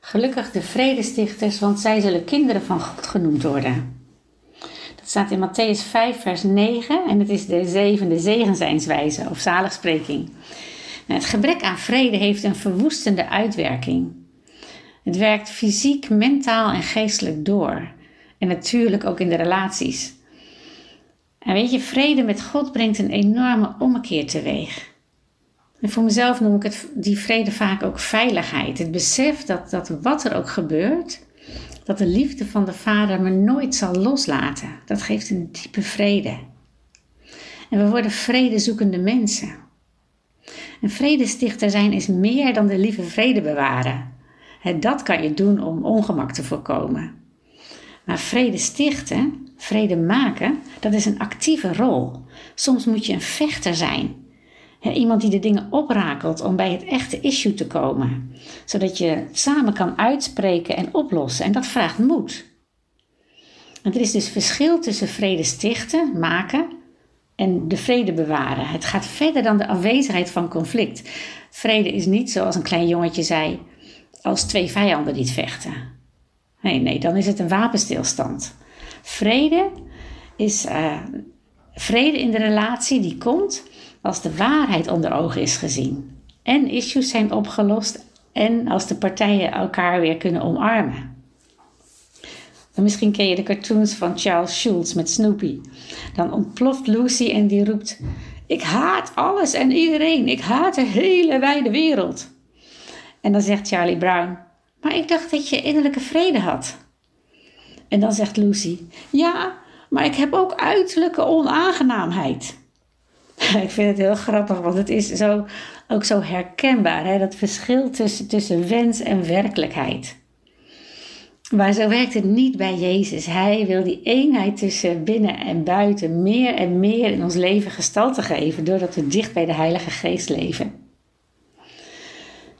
Gelukkig de vredestichters, want zij zullen kinderen van God genoemd worden. Dat staat in Matthäus 5, vers 9 en het is de zevende zegenzijnswijze of zaligspreking. Nou, het gebrek aan vrede heeft een verwoestende uitwerking. Het werkt fysiek, mentaal en geestelijk door. En natuurlijk ook in de relaties. En weet je, vrede met God brengt een enorme ommekeer teweeg. En voor mezelf noem ik het, die vrede vaak ook veiligheid. Het besef dat, dat wat er ook gebeurt, dat de liefde van de Vader me nooit zal loslaten. Dat geeft een diepe vrede. En we worden vredezoekende mensen. Een vredestichter zijn is meer dan de lieve vrede bewaren. Dat kan je doen om ongemak te voorkomen. Maar vrede stichten, vrede maken, dat is een actieve rol. Soms moet je een vechter zijn. Iemand die de dingen oprakelt om bij het echte issue te komen. Zodat je samen kan uitspreken en oplossen. En dat vraagt moed. Er is dus verschil tussen vrede stichten, maken en de vrede bewaren. Het gaat verder dan de afwezigheid van conflict. Vrede is niet zoals een klein jongetje zei, als twee vijanden niet vechten. Nee, nee, dan is het een wapenstilstand. Vrede is uh, vrede in de relatie die komt als de waarheid onder ogen is gezien. En issues zijn opgelost en als de partijen elkaar weer kunnen omarmen. En misschien ken je de cartoons van Charles Schulz met Snoopy. Dan ontploft Lucy en die roept: Ik haat alles en iedereen. Ik haat de hele wijde wereld. En dan zegt Charlie Brown: Maar ik dacht dat je innerlijke vrede had. En dan zegt Lucy: Ja, maar ik heb ook uiterlijke onaangenaamheid. ik vind het heel grappig, want het is zo, ook zo herkenbaar, hè? dat verschil tussen, wens en werkelijkheid. Maar zo werkt het niet bij Jezus. Hij wil die eenheid tussen binnen en buiten meer en meer in ons leven gestalte geven, doordat we dicht bij de Heilige Geest leven.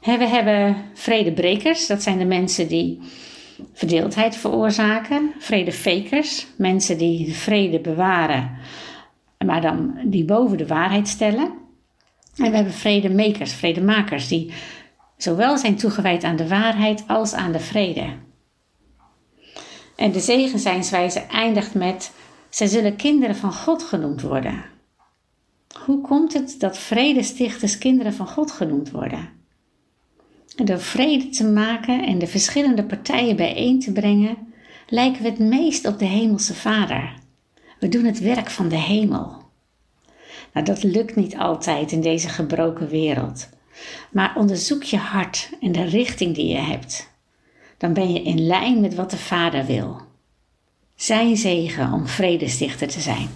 We hebben vredebrekers, dat zijn de mensen die verdeeldheid veroorzaken. Vredefakers, mensen die vrede bewaren maar dan die boven de waarheid stellen. En we hebben vredemakers, vredemakers, die zowel zijn toegewijd aan de waarheid als aan de vrede. En de zegenzijnswijze eindigt met: zij zullen kinderen van God genoemd worden. Hoe komt het dat vredestichters kinderen van God genoemd worden? door vrede te maken en de verschillende partijen bijeen te brengen, lijken we het meest op de Hemelse Vader. We doen het werk van de hemel. Nou, dat lukt niet altijd in deze gebroken wereld. Maar onderzoek je hart en de richting die je hebt. Dan ben je in lijn met wat de Vader wil. Zijn zegen om vredestichter te zijn.